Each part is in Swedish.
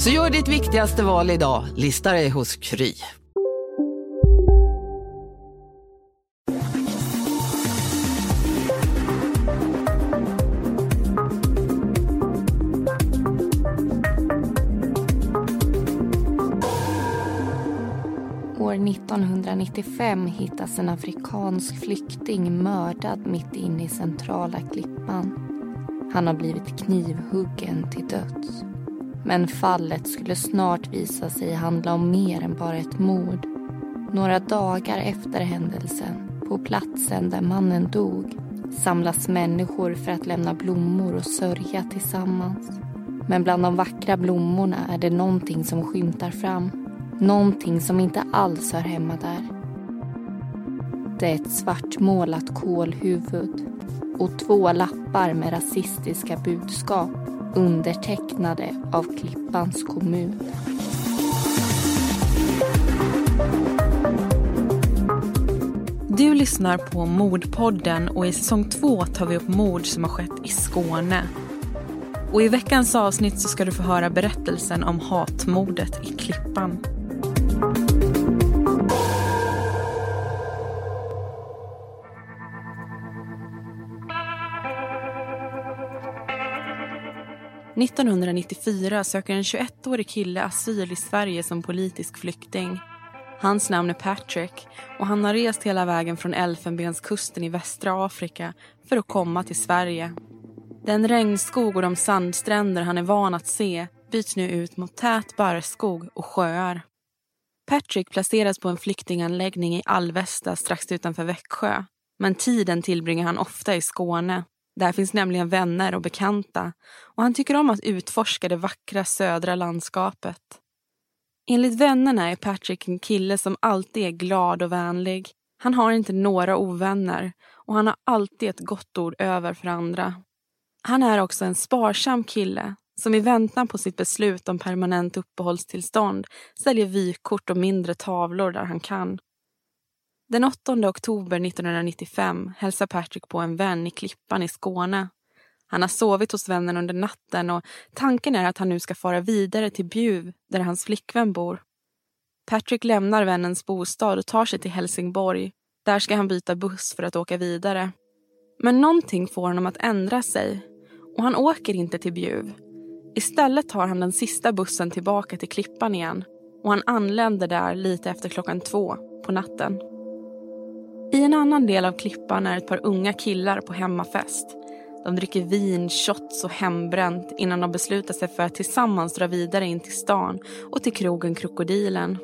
Så gör ditt viktigaste val idag. Lista dig hos Kry. År 1995 hittas en afrikansk flykting mördad mitt inne i centrala Klippan. Han har blivit knivhuggen till döds. Men fallet skulle snart visa sig handla om mer än bara ett mord. Några dagar efter händelsen, på platsen där mannen dog samlas människor för att lämna blommor och sörja tillsammans. Men bland de vackra blommorna är det någonting som skymtar fram. Någonting som inte alls hör hemma där. Det är ett svartmålat kolhuvud och två lappar med rasistiska budskap undertecknade av Klippans kommun. Du lyssnar på Mordpodden och i säsong två tar vi upp mord som har skett i Skåne. Och i veckans avsnitt så ska du få höra berättelsen om hatmordet i Klippan. 1994 söker en 21-årig kille asyl i Sverige som politisk flykting. Hans namn är Patrick och han har rest hela vägen från Elfenbenskusten i västra Afrika för att komma till Sverige. Den regnskog och de sandstränder han är van att se byts nu ut mot tät barrskog och sjöar. Patrick placeras på en flyktinganläggning i Alvesta strax utanför Växjö. Men tiden tillbringar han ofta i Skåne där finns nämligen vänner och bekanta och han tycker om att utforska det vackra södra landskapet. Enligt vännerna är Patrick en kille som alltid är glad och vänlig. Han har inte några ovänner och han har alltid ett gott ord över för andra. Han är också en sparsam kille som i väntan på sitt beslut om permanent uppehållstillstånd säljer vykort och mindre tavlor där han kan. Den 8 oktober 1995 hälsar Patrick på en vän i Klippan i Skåne. Han har sovit hos vännen under natten och tanken är att han nu ska fara vidare till Bjuv där hans flickvän bor. Patrick lämnar vännens bostad och tar sig till Helsingborg. Där ska han byta buss för att åka vidare. Men någonting får honom att ändra sig och han åker inte till Bjuv. Istället tar han den sista bussen tillbaka till Klippan igen och han anländer där lite efter klockan två på natten. I en annan del av klippan är ett par unga killar på hemmafest. De dricker vin, shots och hembränt innan de beslutar sig för att tillsammans dra vidare in till stan och till krogen Krokodilen.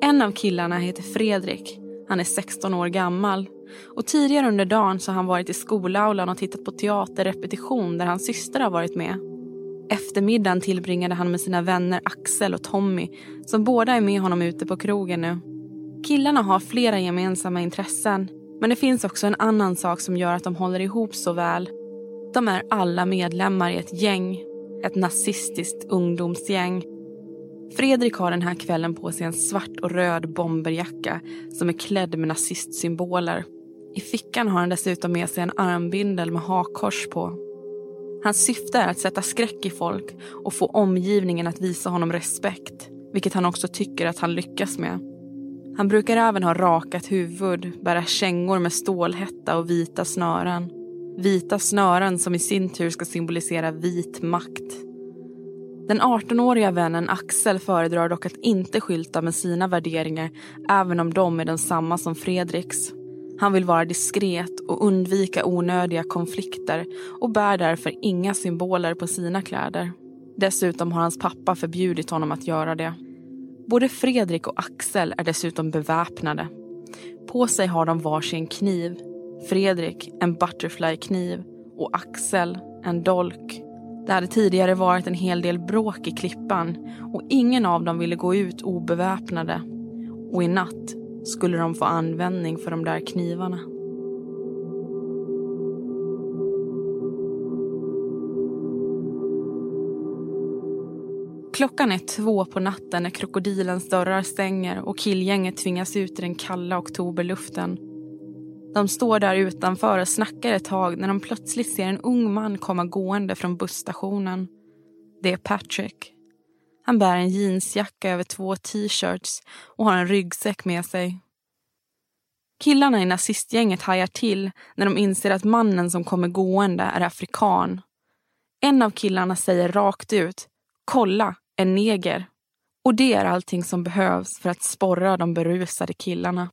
En av killarna heter Fredrik. Han är 16 år gammal. Och tidigare under dagen så har han varit i skolaulan och tittat på teaterrepetition där hans syster har varit med. Eftermiddagen tillbringade han med sina vänner Axel och Tommy som båda är med honom ute på krogen nu. Killarna har flera gemensamma intressen men det finns också en annan sak som gör att de håller ihop så väl. De är alla medlemmar i ett gäng. Ett nazistiskt ungdomsgäng. Fredrik har den här kvällen på sig en svart och röd bomberjacka som är klädd med nazistsymboler. I fickan har han dessutom med sig en armbindel med hakkors på. Hans syfte är att sätta skräck i folk och få omgivningen att visa honom respekt. Vilket han också tycker att han lyckas med. Han brukar även ha rakat huvud, bära kängor med stålhätta och vita snören. Vita snören som i sin tur ska symbolisera vit makt. Den 18-åriga vännen Axel föredrar dock att inte skylta med sina värderingar även om de är densamma som Fredriks. Han vill vara diskret och undvika onödiga konflikter och bär därför inga symboler på sina kläder. Dessutom har hans pappa förbjudit honom att göra det. Både Fredrik och Axel är dessutom beväpnade. På sig har de varsin kniv. Fredrik en butterflykniv och Axel en dolk. Det hade tidigare varit en hel del bråk i klippan och ingen av dem ville gå ut obeväpnade. Och i natt skulle de få användning för de där knivarna. Klockan är två på natten när krokodilens dörrar stänger och killgänget tvingas ut i den kalla oktoberluften. De står där utanför och snackar ett tag när de plötsligt ser en ung man komma gående från busstationen. Det är Patrick. Han bär en jeansjacka över två t-shirts och har en ryggsäck med sig. Killarna i nazistgänget hajar till när de inser att mannen som kommer gående är afrikan. En av killarna säger rakt ut Kolla, en neger. Och det är allting som behövs för att sporra de berusade killarna.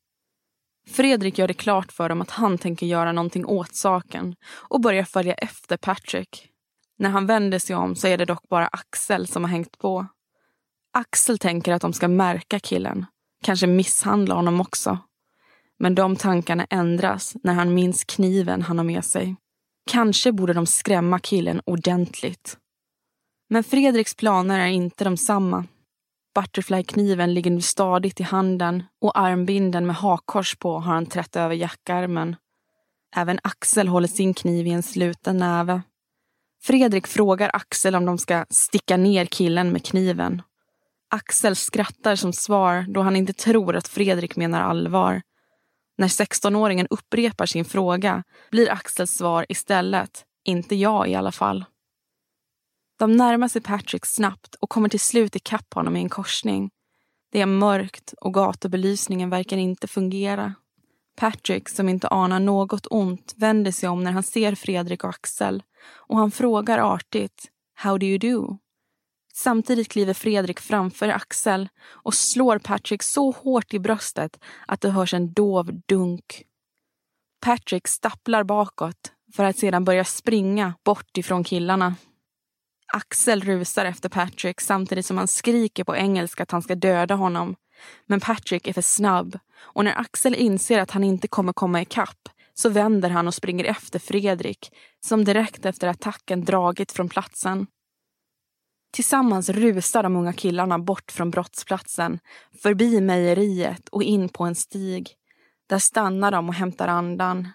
Fredrik gör det klart för dem att han tänker göra någonting åt saken och börjar följa efter Patrick. När han vänder sig om så är det dock bara Axel som har hängt på. Axel tänker att de ska märka killen, kanske misshandla honom också. Men de tankarna ändras när han minns kniven han har med sig. Kanske borde de skrämma killen ordentligt. Men Fredriks planer är inte de samma. Butterflykniven ligger nu stadigt i handen och armbinden med hakkors på har han trätt över jackarmen. Även Axel håller sin kniv i en sluten näve. Fredrik frågar Axel om de ska sticka ner killen med kniven. Axel skrattar som svar då han inte tror att Fredrik menar allvar. När 16-åringen upprepar sin fråga blir Axels svar istället, inte jag i alla fall. De närmar sig Patrick snabbt och kommer till slut ikapp honom i en korsning. Det är mörkt och gatubelysningen verkar inte fungera. Patrick, som inte anar något ont, vänder sig om när han ser Fredrik och Axel och han frågar artigt How do you do? Samtidigt kliver Fredrik framför Axel och slår Patrick så hårt i bröstet att det hörs en dov dunk. Patrick stapplar bakåt för att sedan börja springa bort ifrån killarna. Axel rusar efter Patrick samtidigt som han skriker på engelska att han ska döda honom. Men Patrick är för snabb och när Axel inser att han inte kommer komma ikapp så vänder han och springer efter Fredrik som direkt efter attacken dragit från platsen. Tillsammans rusar de unga killarna bort från brottsplatsen, förbi mejeriet och in på en stig. Där stannar de och hämtar andan.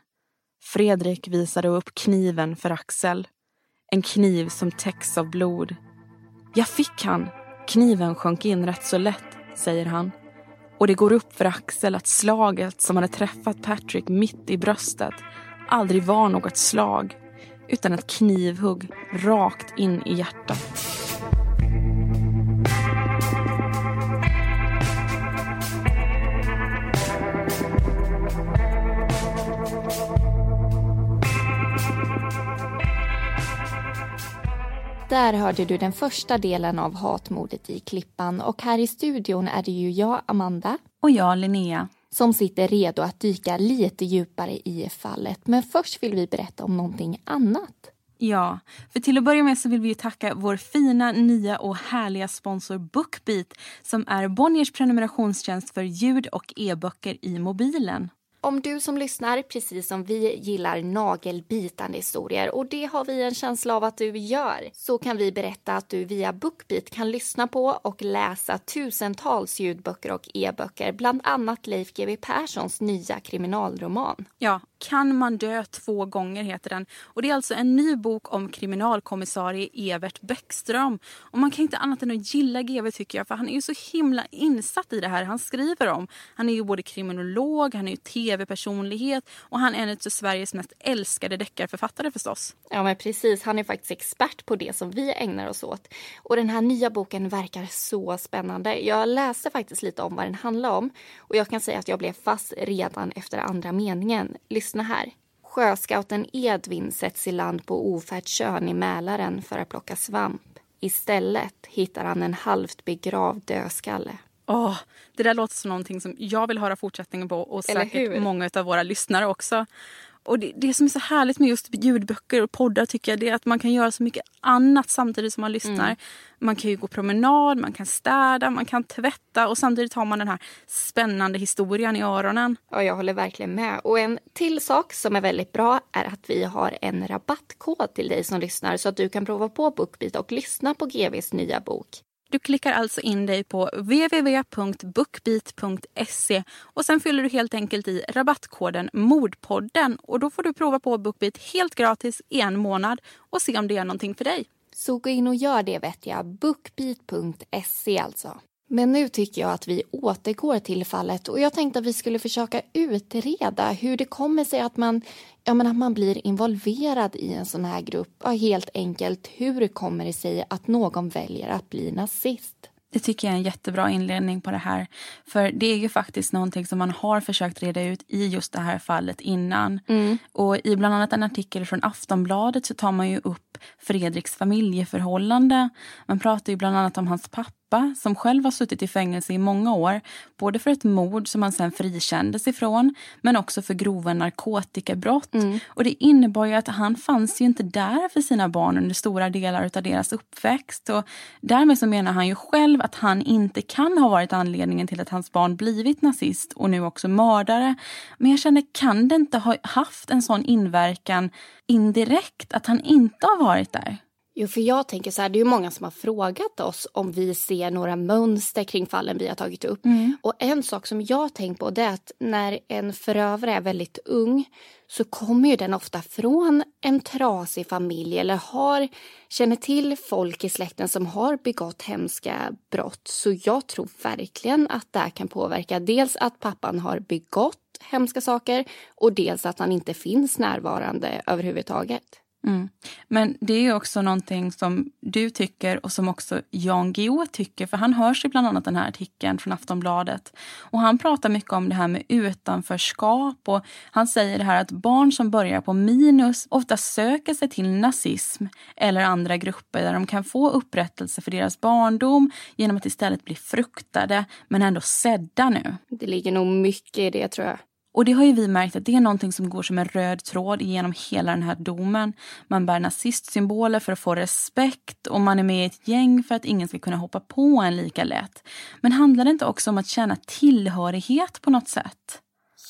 Fredrik visade upp kniven för Axel. En kniv som täcks av blod. Jag fick han. Kniven sjönk in rätt så lätt, säger han. Och det går upp för Axel att slaget som hade träffat Patrick mitt i bröstet aldrig var något slag utan ett knivhugg rakt in i hjärtat. Där hörde du den första delen av Hatmordet i Klippan och här i studion är det ju jag, Amanda. Och jag, Linnea. Som sitter redo att dyka lite djupare i fallet. Men först vill vi berätta om någonting annat. Ja, för till att börja med så vill vi tacka vår fina, nya och härliga sponsor Bookbeat som är Bonniers prenumerationstjänst för ljud och e-böcker i mobilen. Om du som lyssnar, precis som vi, gillar nagelbitande historier och det har vi en känsla av att du gör, så kan vi berätta att du via Bookbeat kan lyssna på och läsa tusentals ljudböcker och e-böcker, bland annat Leif GW Perssons nya kriminalroman. Ja, kan man dö två gånger heter den. Och Det är alltså en ny bok om kriminalkommissarie Evert Bäckström. Och man kan inte annat än att gilla GW tycker jag, för han är ju så himla insatt i det här han skriver om. Han är ju både kriminolog, han är ju tv-personlighet och han är en av Sveriges mest älskade deckarförfattare förstås. Ja men precis, han är faktiskt expert på det som vi ägnar oss åt. Och den här nya boken verkar så spännande. Jag läste faktiskt lite om vad den handlar om och jag kan säga att jag blev fast redan efter andra meningen. Lyssna här. Sjöscouten Edvin sätts i land på ofärd i Mälaren för att plocka svamp. Istället hittar han en halvt begravd dödskalle. Åh, det där låter som någonting som jag vill höra fortsättningen på och säkert många av våra lyssnare också. Och det, det som är så härligt med just ljudböcker och poddar tycker jag det är att man kan göra så mycket annat samtidigt som man lyssnar. Mm. Man kan ju gå promenad, man kan städa, man kan tvätta och samtidigt har man den här spännande historien i öronen. Ja, jag håller verkligen med. Och en till sak som är väldigt bra är att vi har en rabattkod till dig som lyssnar så att du kan prova på Bookbeat och lyssna på GVs nya bok. Du klickar alltså in dig på www.bookbeat.se och sen fyller du helt enkelt i rabattkoden Mordpodden och då får du prova på Bookbeat helt gratis i en månad och se om det är någonting för dig. Så gå in och gör det vet jag. Bookbeat.se alltså. Men nu tycker jag att vi återgår till fallet och jag tänkte att vi skulle försöka utreda hur det kommer sig att man, ja, men att man blir involverad i en sån här grupp. Ja, helt enkelt, hur kommer det sig att någon väljer att bli nazist? Det tycker jag är en jättebra inledning på det här. För det är ju faktiskt någonting som man har försökt reda ut i just det här fallet innan. Och i bland annat en artikel från Aftonbladet så tar man ju upp Fredriks familjeförhållande. Man pratar ju bland annat om hans pappa som själv har suttit i fängelse i många år. Både för ett mord som han sen frikändes ifrån men också för grova narkotikabrott. Och det innebar ju att han fanns ju inte där för sina barn under stora delar av deras uppväxt. Och därmed så menar han ju själv att han inte kan ha varit anledningen till att hans barn blivit nazist och nu också mördare. Men jag känner, kan det inte ha haft en sån inverkan indirekt att han inte har varit där? Jo, för jag tänker så här, det är ju många som har frågat oss om vi ser några mönster kring fallen vi har tagit upp. Och en sak som jag tänkt på det är att när en förövare är väldigt ung så kommer ju den ofta från en trasig familj eller har, känner till folk i släkten som har begått hemska brott. Så jag tror verkligen att det här kan påverka dels att pappan har begått hemska saker och dels att han inte finns närvarande överhuvudtaget. Mm. Men det är också någonting som du tycker och som också Jan Guillou tycker. För han hörs i bland annat den här artikeln från Aftonbladet. Och han pratar mycket om det här med utanförskap. Och han säger det här att barn som börjar på minus ofta söker sig till nazism eller andra grupper där de kan få upprättelse för deras barndom genom att istället bli fruktade men ändå sedda nu. Det ligger nog mycket i det tror jag. Och det har ju vi märkt att det är någonting som går som en röd tråd genom hela den här domen. Man bär nazistsymboler för att få respekt och man är med i ett gäng för att ingen ska kunna hoppa på en lika lätt. Men handlar det inte också om att känna tillhörighet på något sätt?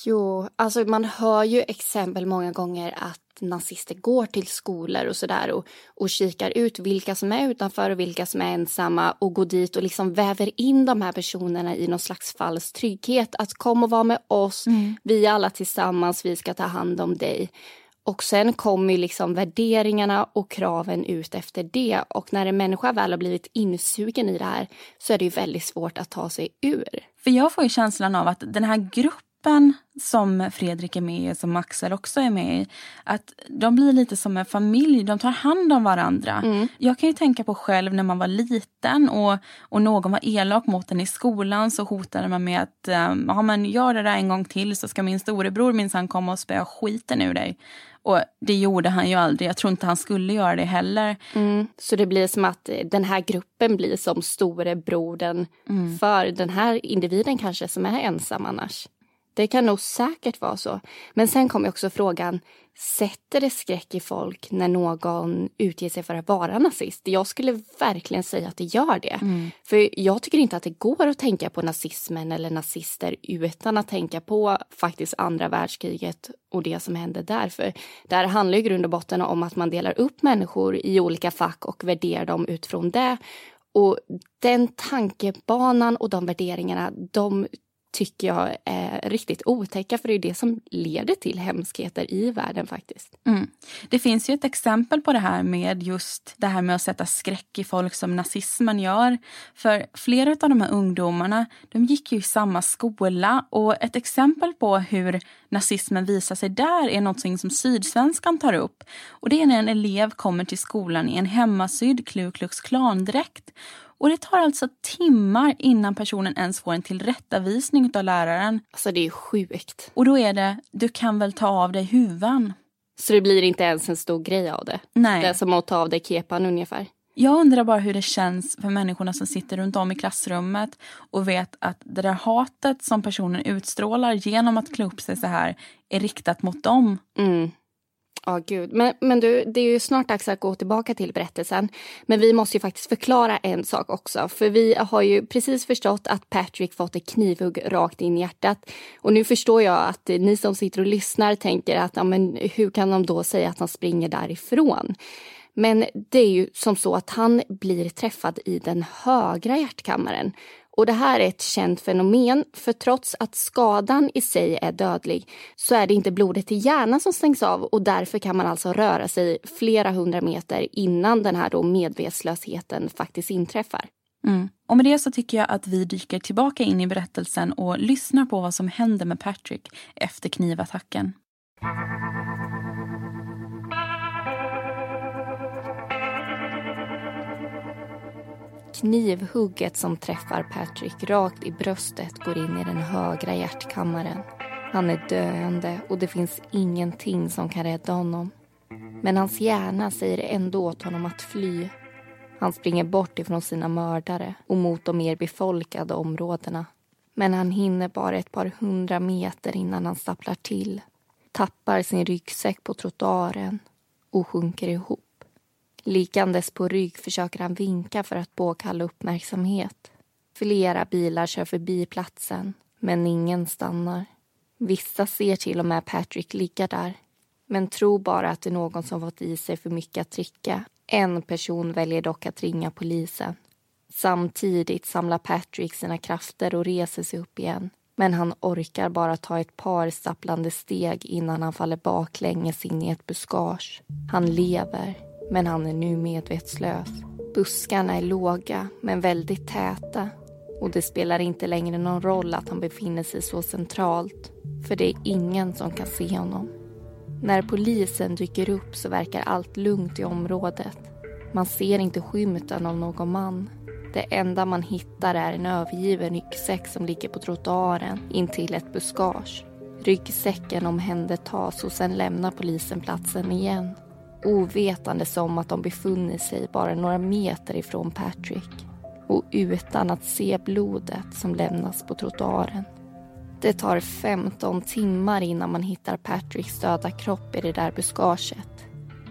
Jo, alltså man hör ju exempel många gånger att nazister går till skolor och sådär och, och kikar ut vilka som är utanför och vilka som är ensamma och går dit och liksom väver in de här personerna i någon slags falsk trygghet. Att kom och vara med oss, vi är alla tillsammans, vi ska ta hand om dig. Och sen kommer liksom värderingarna och kraven ut efter det. Och när en människa väl har blivit insugen i det här så är det ju väldigt svårt att ta sig ur. För jag får ju känslan av att den här gruppen som Fredrik är med i, som Axel också är med i, att de blir lite som en familj, de tar hand om varandra. Jag kan ju tänka på själv när man var liten och, och någon var elak mot en i skolan så hotade man med att um, ja, men gör det där en gång till så ska min storebror minsann komma och spöa skiten ur dig. Och det gjorde han ju aldrig, jag tror inte han skulle göra det heller. Mm. Så det blir som att eh, den här gruppen blir som storebrodern för den här individen kanske som är ensam annars. Det kan nog säkert vara så. Men sen kommer också frågan, sätter det skräck i folk när någon utger sig för att vara nazist? Jag skulle verkligen säga att det gör det. För jag tycker inte att det går att tänka på nazismen eller nazister utan att tänka på faktiskt andra världskriget och det som hände där. För det här handlar i grund och botten om att man delar upp människor i olika fack och värderar dem utifrån det. Och den tankebanan och de värderingarna, de tycker jag är riktigt otäcka för det är det som leder till hemskheter i världen faktiskt. Mm. Det finns ju ett exempel på det här med just det här med att sätta skräck i folk som nazismen gör. För flera av de här ungdomarna, de gick ju i samma skola och ett exempel på hur nazismen visar sig där är någonting som Sydsvenskan tar upp. Och det är när en elev kommer till skolan i en hemmasydd Ku Klux Klan-dräkt. Och det tar alltså timmar innan personen ens får en tillrättavisning av läraren. Alltså det är sjukt. Och då är det, du kan väl ta av dig huvan? Så det blir inte ens en stor grej av det. Nej. Det är som att ta av dig kepan ungefär. Jag undrar bara hur det känns för människorna som sitter runt om i klassrummet och vet att det där hatet som personen utstrålar genom att klä upp sig så här är riktat mot dem. Mm. Ja, oh, gud. Men, men du, det är ju snart dags att gå tillbaka till berättelsen. Men vi måste ju faktiskt förklara en sak också. För vi har ju precis förstått att Patrick fått ett knivhugg rakt in i hjärtat. Och nu förstår jag att ni som sitter och lyssnar tänker att ja, men hur kan de då säga att han springer därifrån? Men det är ju som så att han blir träffad i den högra hjärtkammaren. Och det här är ett känt fenomen, för trots att skadan i sig är dödlig så är det inte blodet i hjärnan som stängs av och därför kan man alltså röra sig flera hundra meter innan den här då medvetslösheten faktiskt inträffar. Mm. Och med det så tycker jag att vi dyker tillbaka in i berättelsen och lyssnar på vad som händer med Patrick efter knivattacken. Knivhugget som träffar Patrick rakt i bröstet går in i den högra hjärtkammaren. Han är döende och det finns ingenting som kan rädda honom. Men hans hjärna säger ändå åt honom att fly. Han springer bort ifrån sina mördare och mot de mer befolkade områdena. Men han hinner bara ett par hundra meter innan han stapplar till, tappar sin ryggsäck på trottoaren och sjunker ihop. Likandes på rygg försöker han vinka för att påkalla uppmärksamhet. Flera bilar kör förbi platsen, men ingen stannar. Vissa ser till och med Patrick ligga där, men tror bara att det är någon som fått i sig för mycket att dricka. En person väljer dock att ringa polisen. Samtidigt samlar Patrick sina krafter och reser sig upp igen. Men han orkar bara ta ett par stapplande steg innan han faller baklänges in i ett buskage. Han lever, men han är nu medvetslös. Buskarna är låga, men väldigt täta. Och det spelar inte längre någon roll att han befinner sig så centralt, för det är ingen som kan se honom. När polisen dyker upp så verkar allt lugnt i området. Man ser inte skymten av någon man. Det enda man hittar är en övergiven ryggsäck som ligger på trottoaren intill ett buskage. Ryggsäcken omhändertas och sen lämnar polisen platsen igen ovetandes om att de befunnit sig bara några meter ifrån Patrick och utan att se blodet som lämnas på trottoaren. Det tar 15 timmar innan man hittar Patricks döda kropp i det där buskaget.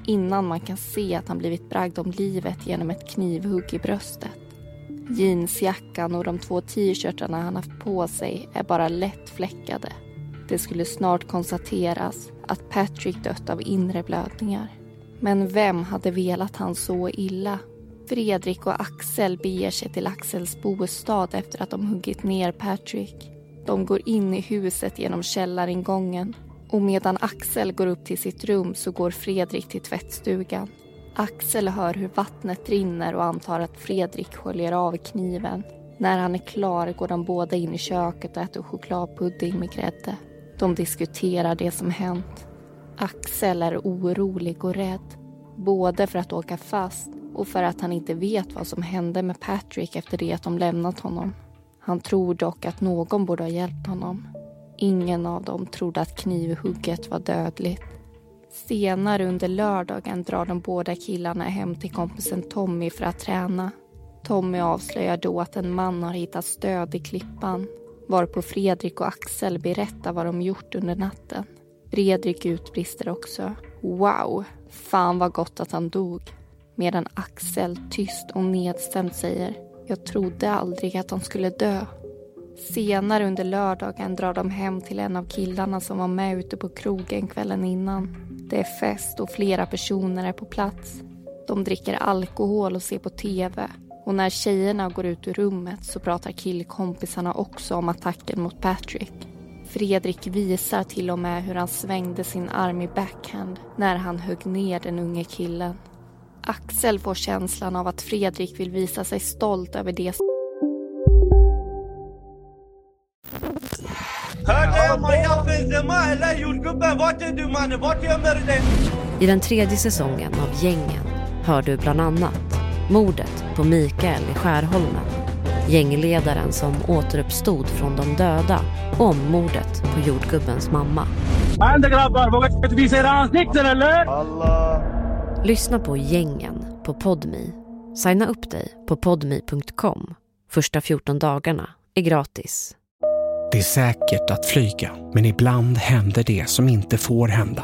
Innan man kan se att han blivit bragd om livet genom ett knivhugg i bröstet. Jeansjackan och de två t-shirtarna han haft på sig är bara lätt fläckade. Det skulle snart konstateras att Patrick dött av inre blödningar. Men vem hade velat han så illa? Fredrik och Axel beger sig till Axels bostad efter att de huggit ner Patrick. De går in i huset genom källaringången och medan Axel går upp till sitt rum så går Fredrik till tvättstugan. Axel hör hur vattnet rinner och antar att Fredrik sköljer av kniven. När han är klar går de båda in i köket och äter chokladpudding med grädde. De diskuterar det som hänt. Axel är orolig och rädd. Både för att åka fast och för att han inte vet vad som hände med Patrick efter det att de lämnat honom. Han tror dock att någon borde ha hjälpt honom. Ingen av dem trodde att knivhugget var dödligt. Senare under lördagen drar de båda killarna hem till kompisen Tommy för att träna. Tommy avslöjar då att en man har hittat stöd i klippan varpå Fredrik och Axel berättar vad de gjort under natten. Fredrik utbrister också. Wow, fan vad gott att han dog. Medan Axel tyst och nedstämt säger Jag trodde aldrig att han skulle dö. Senare under lördagen drar de hem till en av killarna som var med ute på krogen kvällen innan. Det är fest och flera personer är på plats. De dricker alkohol och ser på TV. Och när tjejerna går ut ur rummet så pratar killkompisarna också om attacken mot Patrick. Fredrik visar till och med hur han svängde sin arm i backhand när han högg ner den unge killen. Axel får känslan av att Fredrik vill visa sig stolt över det I den tredje säsongen av Gängen hör du bland annat mordet på Mikael i Skärholmen, gängledaren som återuppstod från de döda om mordet på jordgubbens mamma. Lyssna på Gängen på Podmi Signa upp dig på podmi.com. Första 14 dagarna är gratis. Det är säkert att flyga, men ibland händer det som inte får hända.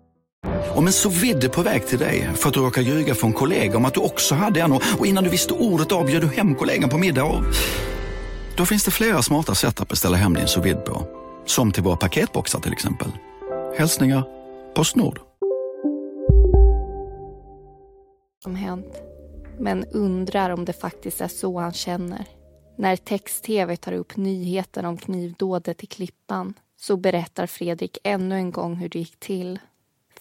Om en så vidde på väg till dig för att du råkar ljuga från kollega om att du också hade en och innan du visste ordet av bjöd du hem kollegan på middag och... Då finns det flera smarta sätt att beställa hem din sous på. Som till våra paketboxar till exempel. Hälsningar Postnord. Som hänt. Men undrar om det faktiskt är så han känner. När text-tv tar upp nyheten om knivdådet i Klippan så berättar Fredrik ännu en gång hur det gick till.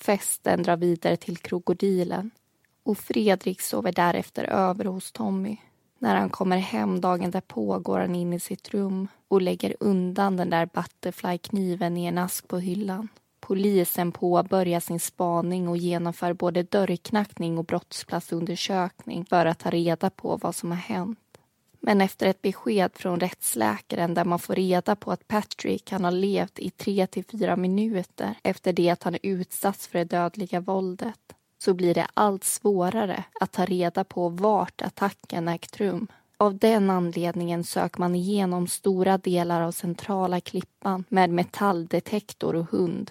Festen drar vidare till Krokodilen och Fredrik sover därefter över hos Tommy. När han kommer hem dagen därpå går han in i sitt rum och lägger undan den där butterfly-kniven i en ask på hyllan. Polisen påbörjar sin spaning och genomför både dörrknackning och brottsplatsundersökning för att ta reda på vad som har hänt. Men efter ett besked från rättsläkaren där man får reda på att Patrick kan ha levt i tre till fyra minuter efter det att han utsatts för det dödliga våldet så blir det allt svårare att ta reda på vart attacken ägt rum. Av den anledningen söker man igenom stora delar av centrala klippan med metalldetektor och hund.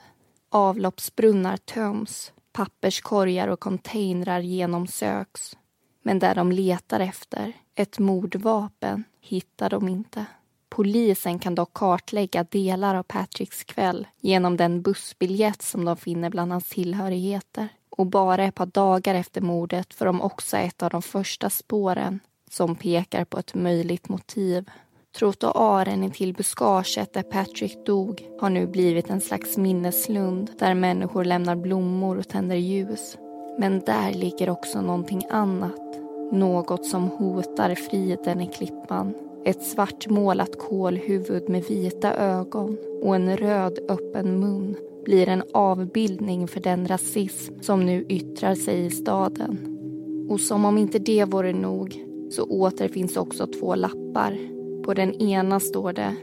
Avloppsbrunnar töms, papperskorgar och containrar genomsöks. Men där de letar efter, ett mordvapen, hittar de inte. Polisen kan dock kartlägga delar av Patricks kväll genom den bussbiljett som de finner bland hans tillhörigheter. Och bara ett par dagar efter mordet får de också ett av de första spåren som pekar på ett möjligt motiv. Trottoaren intill buskaget där Patrick dog har nu blivit en slags minneslund där människor lämnar blommor och tänder ljus. Men där ligger också någonting annat. Något som hotar friden i klippan. Ett svartmålat kolhuvud med vita ögon och en röd öppen mun blir en avbildning för den rasism som nu yttrar sig i staden. Och som om inte det vore nog så återfinns också två lappar. På den ena står det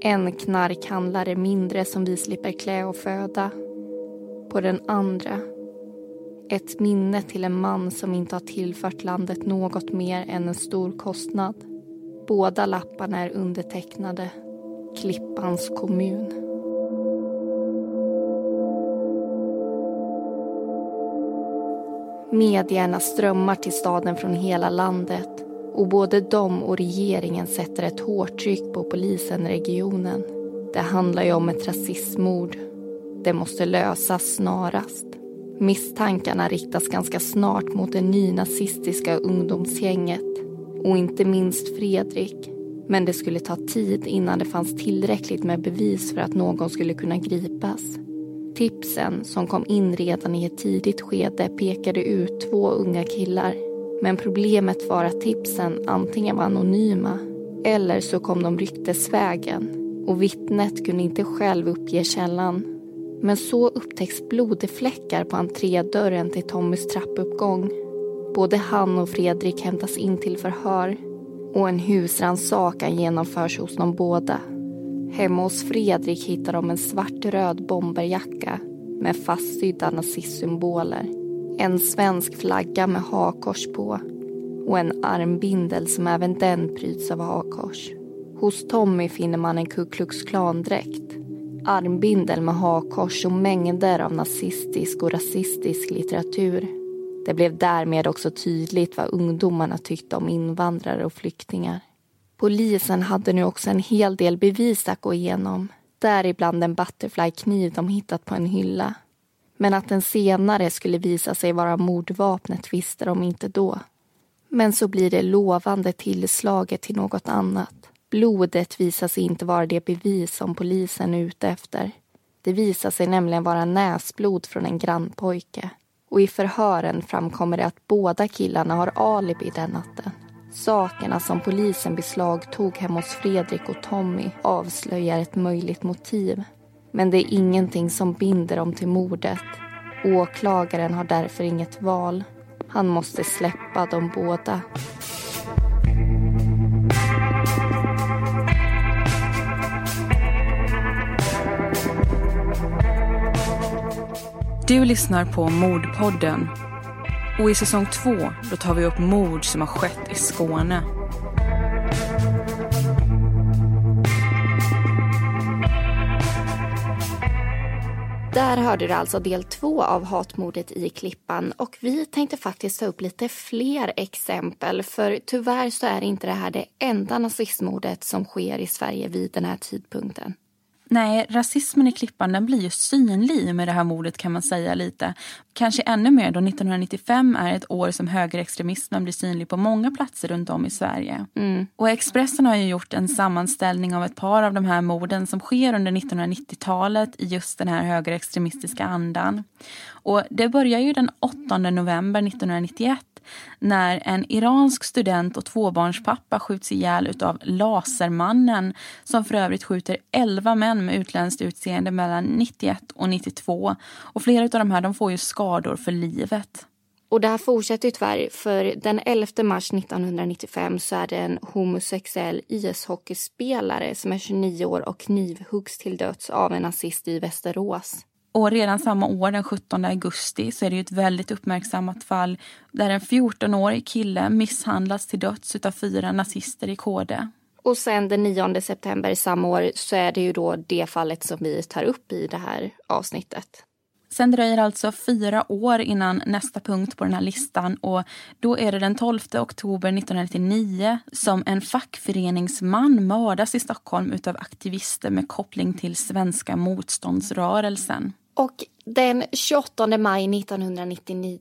en knarkhandlare mindre som vi slipper klä och föda. På den andra ett minne till en man som inte har tillfört landet något mer än en stor kostnad. Båda lapparna är undertecknade Klippans kommun. Medierna strömmar till staden från hela landet och både de och regeringen sätter ett hårt tryck på polisen i regionen. Det handlar ju om ett rasistmord. Det måste lösas snarast. Misstankarna riktas ganska snart mot det nynazistiska ungdomsgänget och inte minst Fredrik. Men det skulle ta tid innan det fanns tillräckligt med bevis för att någon skulle kunna gripas. Tipsen som kom in redan i ett tidigt skede pekade ut två unga killar. Men problemet var att tipsen antingen var anonyma eller så kom de ryktesvägen och vittnet kunde inte själv uppge källan men så upptäcks blodfläckar på entrédörren till Tommys trappuppgång. Både han och Fredrik hämtas in till förhör och en husrannsakan genomförs hos dem båda. Hemma hos Fredrik hittar de en svartröd bomberjacka med fastsydda nazistsymboler. En svensk flagga med hakkors på och en armbindel som även den pryds av hakkors. Hos Tommy finner man en Ku Klux Klan-dräkt armbindel med hakkors och mängder av nazistisk och rasistisk litteratur. Det blev därmed också tydligt vad ungdomarna tyckte om invandrare och flyktingar. Polisen hade nu också en hel del bevis att gå igenom. Däribland en butterflykniv de hittat på en hylla. Men att den senare skulle visa sig vara mordvapnet visste de inte då. Men så blir det lovande tillslaget till något annat. Blodet visar sig inte vara det bevis som polisen är ute efter. Det visar sig nämligen vara näsblod från en grannpojke. Och i förhören framkommer det att båda killarna har alibi den natten. Sakerna som polisen beslagtog hemma hos Fredrik och Tommy avslöjar ett möjligt motiv. Men det är ingenting som binder dem till mordet. Åklagaren har därför inget val. Han måste släppa dem båda. Du lyssnar på Mordpodden. Och i säsong två då tar vi upp mord som har skett i Skåne. Där hörde du alltså del två av hatmordet i Klippan och vi tänkte faktiskt ta upp lite fler exempel för tyvärr så är inte det här det enda nazistmordet som sker i Sverige vid den här tidpunkten. Nej, rasismen i Klippan den blir ju synlig med det här mordet kan man säga lite. Kanske ännu mer då 1995 är ett år som högerextremismen blir synlig på många platser runt om i Sverige. Mm. Och Expressen har ju gjort en sammanställning av ett par av de här morden som sker under 1990-talet i just den här högerextremistiska andan. Och det börjar ju den 8 november 1991 när en iransk student och tvåbarnspappa skjuts ihjäl utav Lasermannen som för övrigt skjuter 11 män med utländskt utseende mellan 91 och 92. Och flera av de här de får ju skador för livet. Och det här fortsätter ju tyvärr för den 11 mars 1995 så är det en homosexuell ishockeyspelare som är 29 år och knivhuggs till döds av en nazist i Västerås. Och redan samma år, den 17 augusti, så är det ett väldigt uppmärksammat fall där en 14-årig kille misshandlas till döds av fyra nazister i KD. Och sen den 9 september samma år så är det ju då det fallet som vi tar upp i det här avsnittet. Sen dröjer alltså fyra år innan nästa punkt på den här listan och då är det den 12 oktober 1999 som en fackföreningsman mördas i Stockholm utav aktivister med koppling till svenska motståndsrörelsen. Och den 28 maj 1999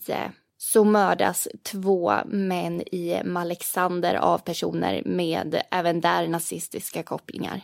så mördas två män i Malexander av personer med även där nazistiska kopplingar.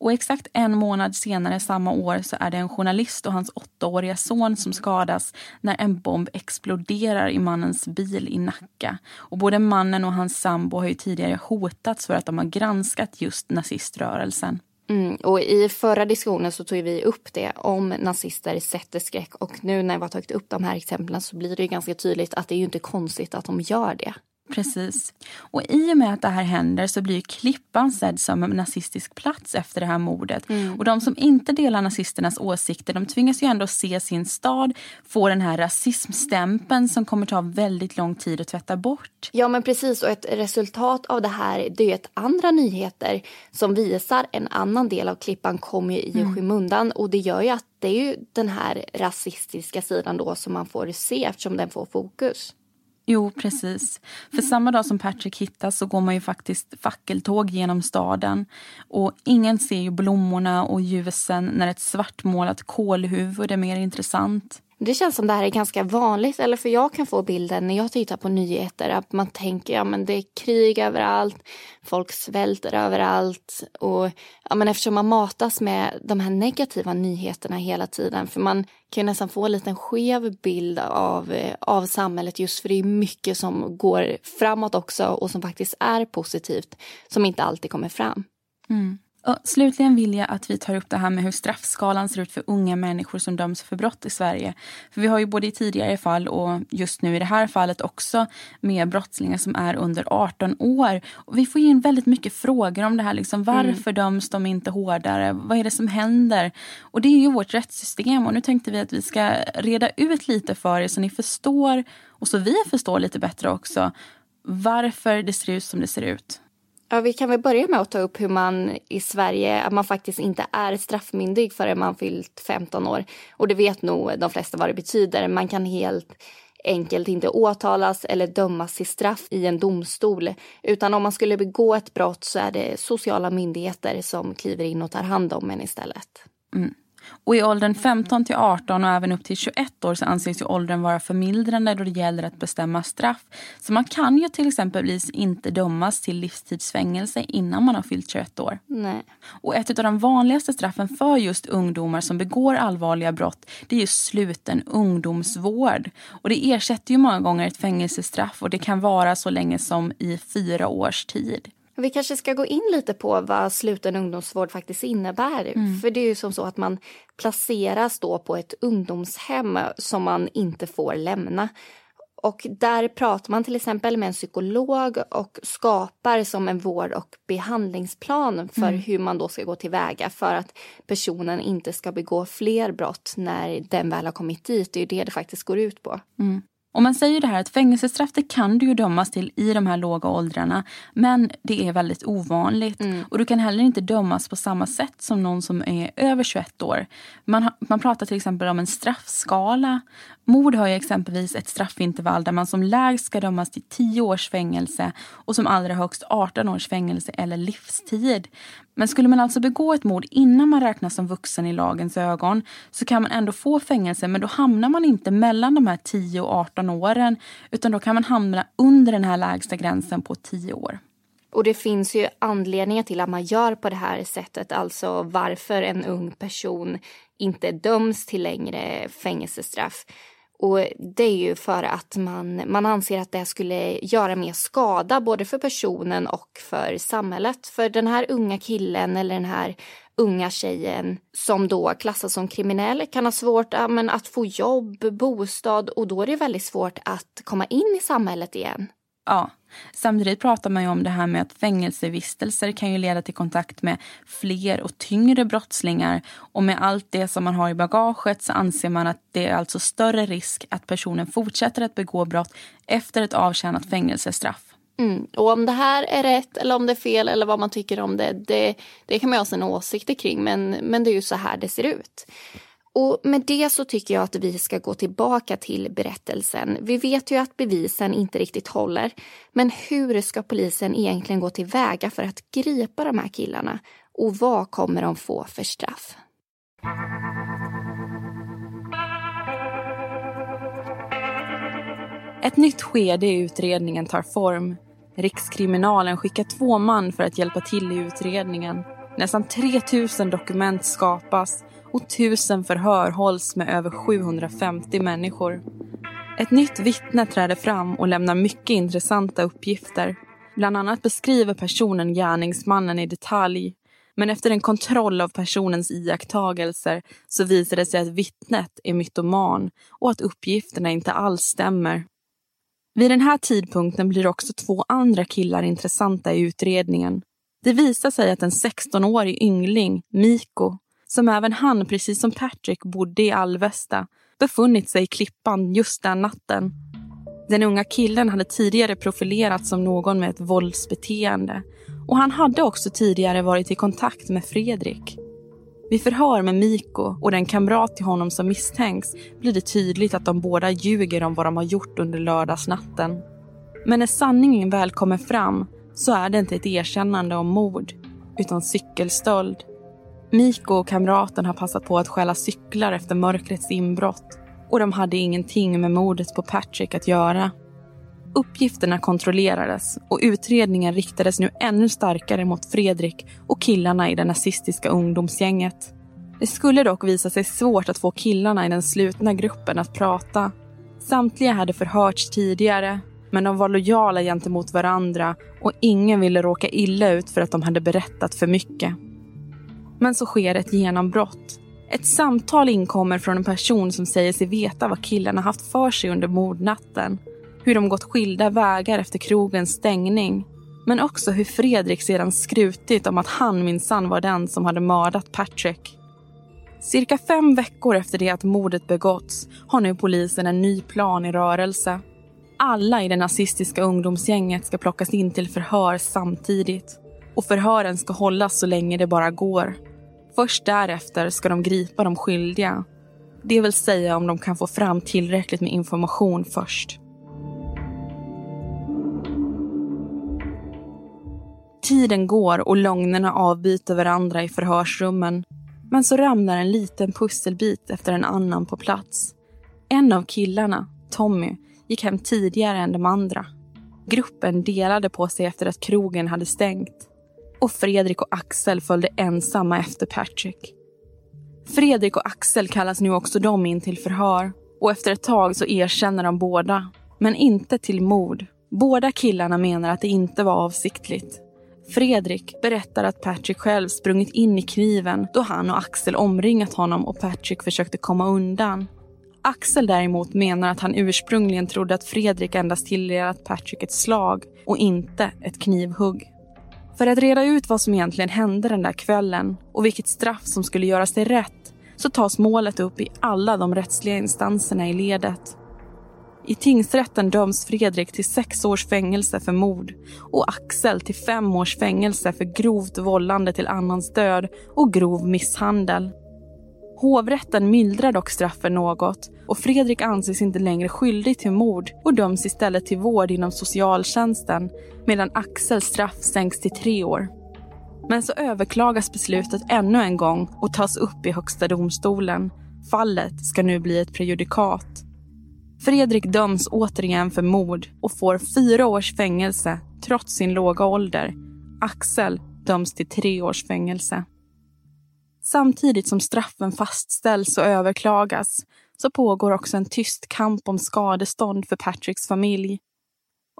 Och exakt en månad senare samma år så är det en journalist och hans åttaåriga son som skadas när en bomb exploderar i mannens bil i Nacka. Och både mannen och hans sambo har ju tidigare hotats för att de har granskat just naziströrelsen. Mm, och I förra diskussionen så tog vi upp det om nazister sätter skräck och nu när vi har tagit upp de här exemplen så blir det ganska tydligt att det är ju inte konstigt att de gör det. Precis. Och i och med att det här händer så blir Klippan sedd som en nazistisk plats efter det här mordet. Mm. Och de som inte delar nazisternas åsikter de tvingas ju ändå se sin stad få den här rasismstämpeln som kommer ta väldigt lång tid att tvätta bort. Ja men precis och ett resultat av det här det är att andra nyheter som visar en annan del av Klippan kommer i mm. skymundan och det gör ju att det är ju den här rasistiska sidan då som man får se eftersom den får fokus. Jo, precis. För samma dag som Patrick hittas så går man ju faktiskt fackeltåg genom staden. Och ingen ser ju blommorna och ljusen när ett svartmålat kolhuvud är mer intressant. Det känns som det här är ganska vanligt, eller för jag kan få bilden när jag tittar på nyheter att man tänker ja men det är krig överallt, folk svälter överallt och ja men eftersom man matas med de här negativa nyheterna hela tiden för man kan ju nästan få en liten skev bild av, eh, av samhället just för det är mycket som går framåt också och som faktiskt är positivt som inte alltid kommer fram. Mm. Och slutligen vill jag att vi tar upp det här med hur straffskalan ser ut för unga människor som döms för brott i Sverige. För vi har ju både i tidigare fall och just nu i det här fallet också med brottslingar som är under 18 år. Och vi får in väldigt mycket frågor om det här. Liksom, varför mm. döms de inte hårdare? Vad är det som händer? Och det är ju vårt rättssystem och nu tänkte vi att vi ska reda ut lite för er så ni förstår och så vi förstår lite bättre också varför det ser ut som det ser ut. Ja, vi kan väl börja med att ta upp hur man i Sverige, att man faktiskt inte är straffmyndig förrän man fyllt 15 år. Och det vet nog de flesta vad det betyder. Man kan helt enkelt inte åtalas eller dömas till straff i en domstol. Utan om man skulle begå ett brott så är det sociala myndigheter som kliver in och tar hand om en istället. Mm. Och i åldern 15 till 18 och även upp till 21 år så anses ju åldern vara förmildrande då det gäller att bestämma straff. Så man kan ju till exempel inte dömas till livstidsfängelse innan man har fyllt 21 år. Nej. Och ett av de vanligaste straffen för just ungdomar som begår allvarliga brott det är ju sluten ungdomsvård. Och det ersätter ju många gånger ett fängelsestraff och det kan vara så länge som i fyra års tid. Vi kanske ska gå in lite på vad sluten ungdomsvård faktiskt innebär. Mm. För det är ju som så att man placeras då på ett ungdomshem som man inte får lämna. Och där pratar man till exempel med en psykolog och skapar som en vård och behandlingsplan för mm. hur man då ska gå tillväga för att personen inte ska begå fler brott när den väl har kommit dit. Det är ju det det faktiskt går ut på. Mm. Och man säger det här att fängelsestraff det kan du ju dömas till i de här låga åldrarna. Men det är väldigt ovanligt. Mm. Och du kan heller inte dömas på samma sätt som någon som är över 21 år. Man, man pratar till exempel om en straffskala. Mord har ju exempelvis ett straffintervall där man som lägst ska dömas till 10 års fängelse och som allra högst 18 års fängelse eller livstid. Men skulle man alltså begå ett mord innan man räknas som vuxen i lagens ögon så kan man ändå få fängelse men då hamnar man inte mellan de här 10 och 18 åren utan då kan man hamna under den här lägsta gränsen på 10 år. Och det finns ju anledningar till att man gör på det här sättet, alltså varför en ung person inte döms till längre fängelsestraff. Och det är ju för att man, man anser att det skulle göra mer skada både för personen och för samhället. För den här unga killen eller den här unga tjejen som då klassas som kriminell kan ha svårt ja, men att få jobb, bostad och då är det väldigt svårt att komma in i samhället igen. Ja, samtidigt pratar man ju om det här med att fängelsevistelser kan ju leda till kontakt med fler och tyngre brottslingar. Och med allt det som man har i bagaget så anser man att det är alltså större risk att personen fortsätter att begå brott efter ett avtjänat fängelsestraff. Mm. Och om det här är rätt eller om det är fel eller vad man tycker om det, det, det kan man ha sina åsikter kring men, men det är ju så här det ser ut. Och med det så tycker jag att vi ska gå tillbaka till berättelsen. Vi vet ju att bevisen inte riktigt håller. Men hur ska polisen egentligen gå tillväga för att gripa de här killarna? Och vad kommer de få för straff? Ett nytt skede i utredningen tar form. Rikskriminalen skickar två man för att hjälpa till i utredningen. Nästan 3000 dokument skapas och tusen förhör hålls med över 750 människor. Ett nytt vittne träder fram och lämnar mycket intressanta uppgifter. Bland annat beskriver personen gärningsmannen i detalj. Men efter en kontroll av personens iakttagelser så visar det sig att vittnet är mytoman och att uppgifterna inte alls stämmer. Vid den här tidpunkten blir också två andra killar intressanta i utredningen. Det visar sig att en 16-årig yngling, Miko, som även han, precis som Patrick, bodde i Alvesta, befunnit sig i Klippan just den natten. Den unga killen hade tidigare profilerats som någon med ett våldsbeteende och han hade också tidigare varit i kontakt med Fredrik. Vid förhör med Miko och den kamrat till honom som misstänks blir det tydligt att de båda ljuger om vad de har gjort under lördagsnatten. Men när sanningen väl kommer fram så är det inte ett erkännande om mord utan cykelstöld. Miko och kamraten har passat på att stjäla cyklar efter mörkrets inbrott och de hade ingenting med mordet på Patrick att göra. Uppgifterna kontrollerades och utredningen riktades nu ännu starkare mot Fredrik och killarna i det nazistiska ungdomsgänget. Det skulle dock visa sig svårt att få killarna i den slutna gruppen att prata. Samtliga hade förhörts tidigare men de var lojala gentemot varandra och ingen ville råka illa ut för att de hade berättat för mycket. Men så sker ett genombrott. Ett samtal inkommer från en person som säger sig veta vad killarna haft för sig under mordnatten. Hur de gått skilda vägar efter krogens stängning. Men också hur Fredrik sedan skrutit om att han minsann var den som hade mördat Patrick. Cirka fem veckor efter det att mordet begåtts har nu polisen en ny plan i rörelse. Alla i det nazistiska ungdomsgänget ska plockas in till förhör samtidigt. Och förhören ska hållas så länge det bara går. Först därefter ska de gripa de skyldiga. Det vill säga om de kan få fram tillräckligt med information först. Tiden går och lögnerna avbyter varandra i förhörsrummen. Men så ramlar en liten pusselbit efter en annan på plats. En av killarna, Tommy, gick hem tidigare än de andra. Gruppen delade på sig efter att krogen hade stängt. Och Fredrik och Axel följde ensamma efter Patrick. Fredrik och Axel kallas nu också de in till förhör. Och efter ett tag så erkänner de båda. Men inte till mord. Båda killarna menar att det inte var avsiktligt. Fredrik berättar att Patrick själv sprungit in i kniven då han och Axel omringat honom och Patrick försökte komma undan. Axel däremot menar att han ursprungligen trodde att Fredrik endast tilldelat Patrick ett slag och inte ett knivhugg. För att reda ut vad som egentligen hände den där kvällen och vilket straff som skulle göras till rätt så tas målet upp i alla de rättsliga instanserna i ledet. I tingsrätten döms Fredrik till sex års fängelse för mord och Axel till fem års fängelse för grovt vållande till annans död och grov misshandel. Hovrätten mildrar dock straffen något och Fredrik anses inte längre skyldig till mord och döms istället till vård inom socialtjänsten medan Axels straff sänks till tre år. Men så överklagas beslutet ännu en gång och tas upp i Högsta domstolen. Fallet ska nu bli ett prejudikat. Fredrik döms återigen för mord och får fyra års fängelse trots sin låga ålder. Axel döms till tre års fängelse. Samtidigt som straffen fastställs och överklagas så pågår också en tyst kamp om skadestånd för Patricks familj.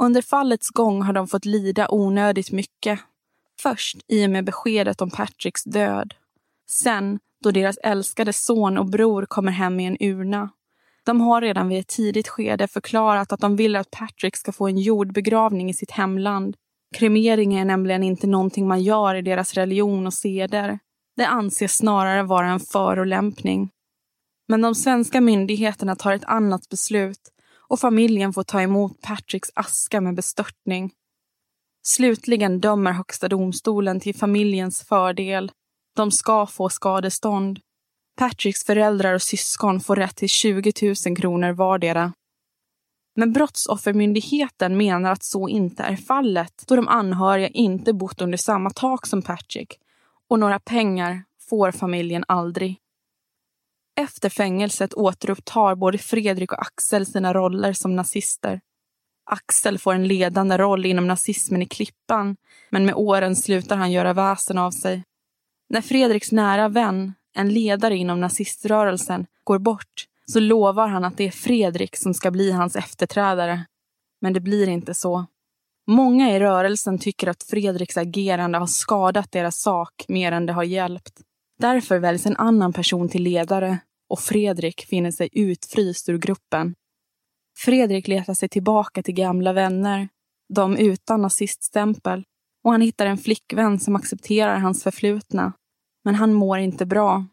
Under fallets gång har de fått lida onödigt mycket. Först i och med beskedet om Patricks död. Sen då deras älskade son och bror kommer hem i en urna. De har redan vid ett tidigt skede förklarat att de vill att Patrick ska få en jordbegravning i sitt hemland. Kremering är nämligen inte någonting man gör i deras religion och seder. Det anses snarare vara en förolämpning. Men de svenska myndigheterna tar ett annat beslut och familjen får ta emot Patricks aska med bestörtning. Slutligen dömer Högsta domstolen till familjens fördel. De ska få skadestånd. Patricks föräldrar och syskon får rätt till 20 000 kronor vardera. Men Brottsoffermyndigheten menar att så inte är fallet då de anhöriga inte bott under samma tak som Patrick och några pengar får familjen aldrig. Efter fängelset återupptar både Fredrik och Axel sina roller som nazister. Axel får en ledande roll inom nazismen i Klippan men med åren slutar han göra väsen av sig. När Fredriks nära vän, en ledare inom naziströrelsen, går bort så lovar han att det är Fredrik som ska bli hans efterträdare. Men det blir inte så. Många i rörelsen tycker att Fredriks agerande har skadat deras sak mer än det har hjälpt. Därför väljs en annan person till ledare och Fredrik finner sig utfryst ur gruppen. Fredrik letar sig tillbaka till gamla vänner, de utan naziststämpel och han hittar en flickvän som accepterar hans förflutna. Men han mår inte bra.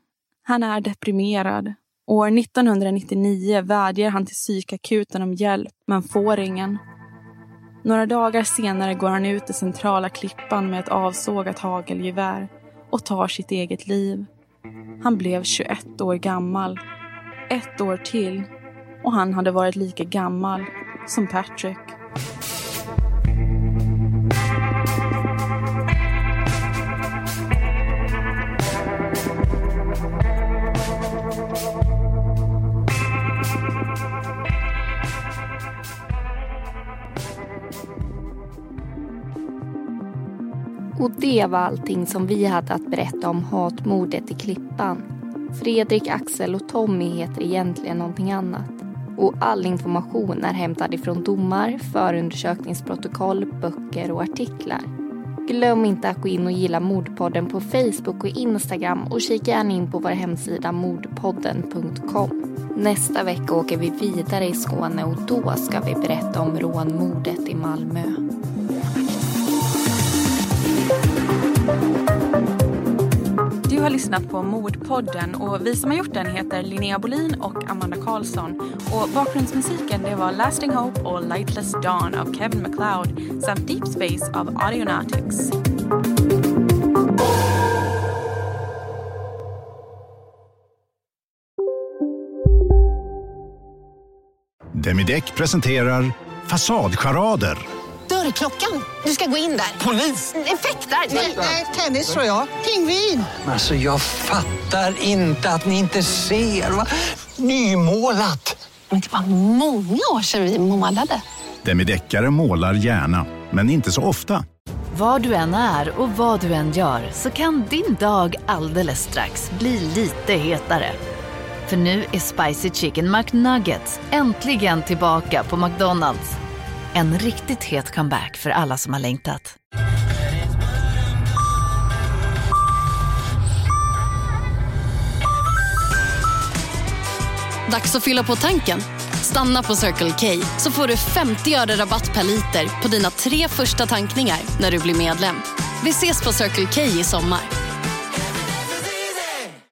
Han är deprimerad. År 1999 vädjar han till psykakuten om hjälp, men får ingen. Några dagar senare går han ut i centrala klippan med ett avsågat hagelgevär och tar sitt eget liv. Han blev 21 år gammal. Ett år till och han hade varit lika gammal som Patrick. Och det var allting som vi hade att berätta om hatmordet i Klippan. Fredrik, Axel och Tommy heter egentligen någonting annat. Och all information är hämtad ifrån domar, förundersökningsprotokoll, böcker och artiklar. Glöm inte att gå in och gilla Mordpodden på Facebook och Instagram och kika gärna in på vår hemsida mordpodden.com. Nästa vecka åker vi vidare i Skåne och då ska vi berätta om rånmordet i Malmö. Du har lyssnat på Mordpodden och vi som har gjort den heter Linnea Bolin och Amanda Karlsson. Och bakgrundsmusiken det var Lasting Hope och Lightless Dawn av Kevin MacLeod samt Deep Space av Audionautics. Demideck presenterar Fasadcharader. Dörrklockan. Du ska gå in där. Polis? Effektar? Nej, tennis tror jag. Pingvin. Alltså jag fattar inte att ni inte ser. Va? Nymålat. Men det var många år sedan vi målade. Demideckare målar gärna, men inte så ofta. Var du än är och vad du än gör så kan din dag alldeles strax bli lite hetare. För nu är Spicy Chicken McNuggets äntligen tillbaka på McDonalds. En riktigt het comeback för alla som har längtat. Dags att fylla på tanken. Stanna på Circle K så får du 50 öre rabatt per liter på dina tre första tankningar när du blir medlem. Vi ses på Circle K i sommar.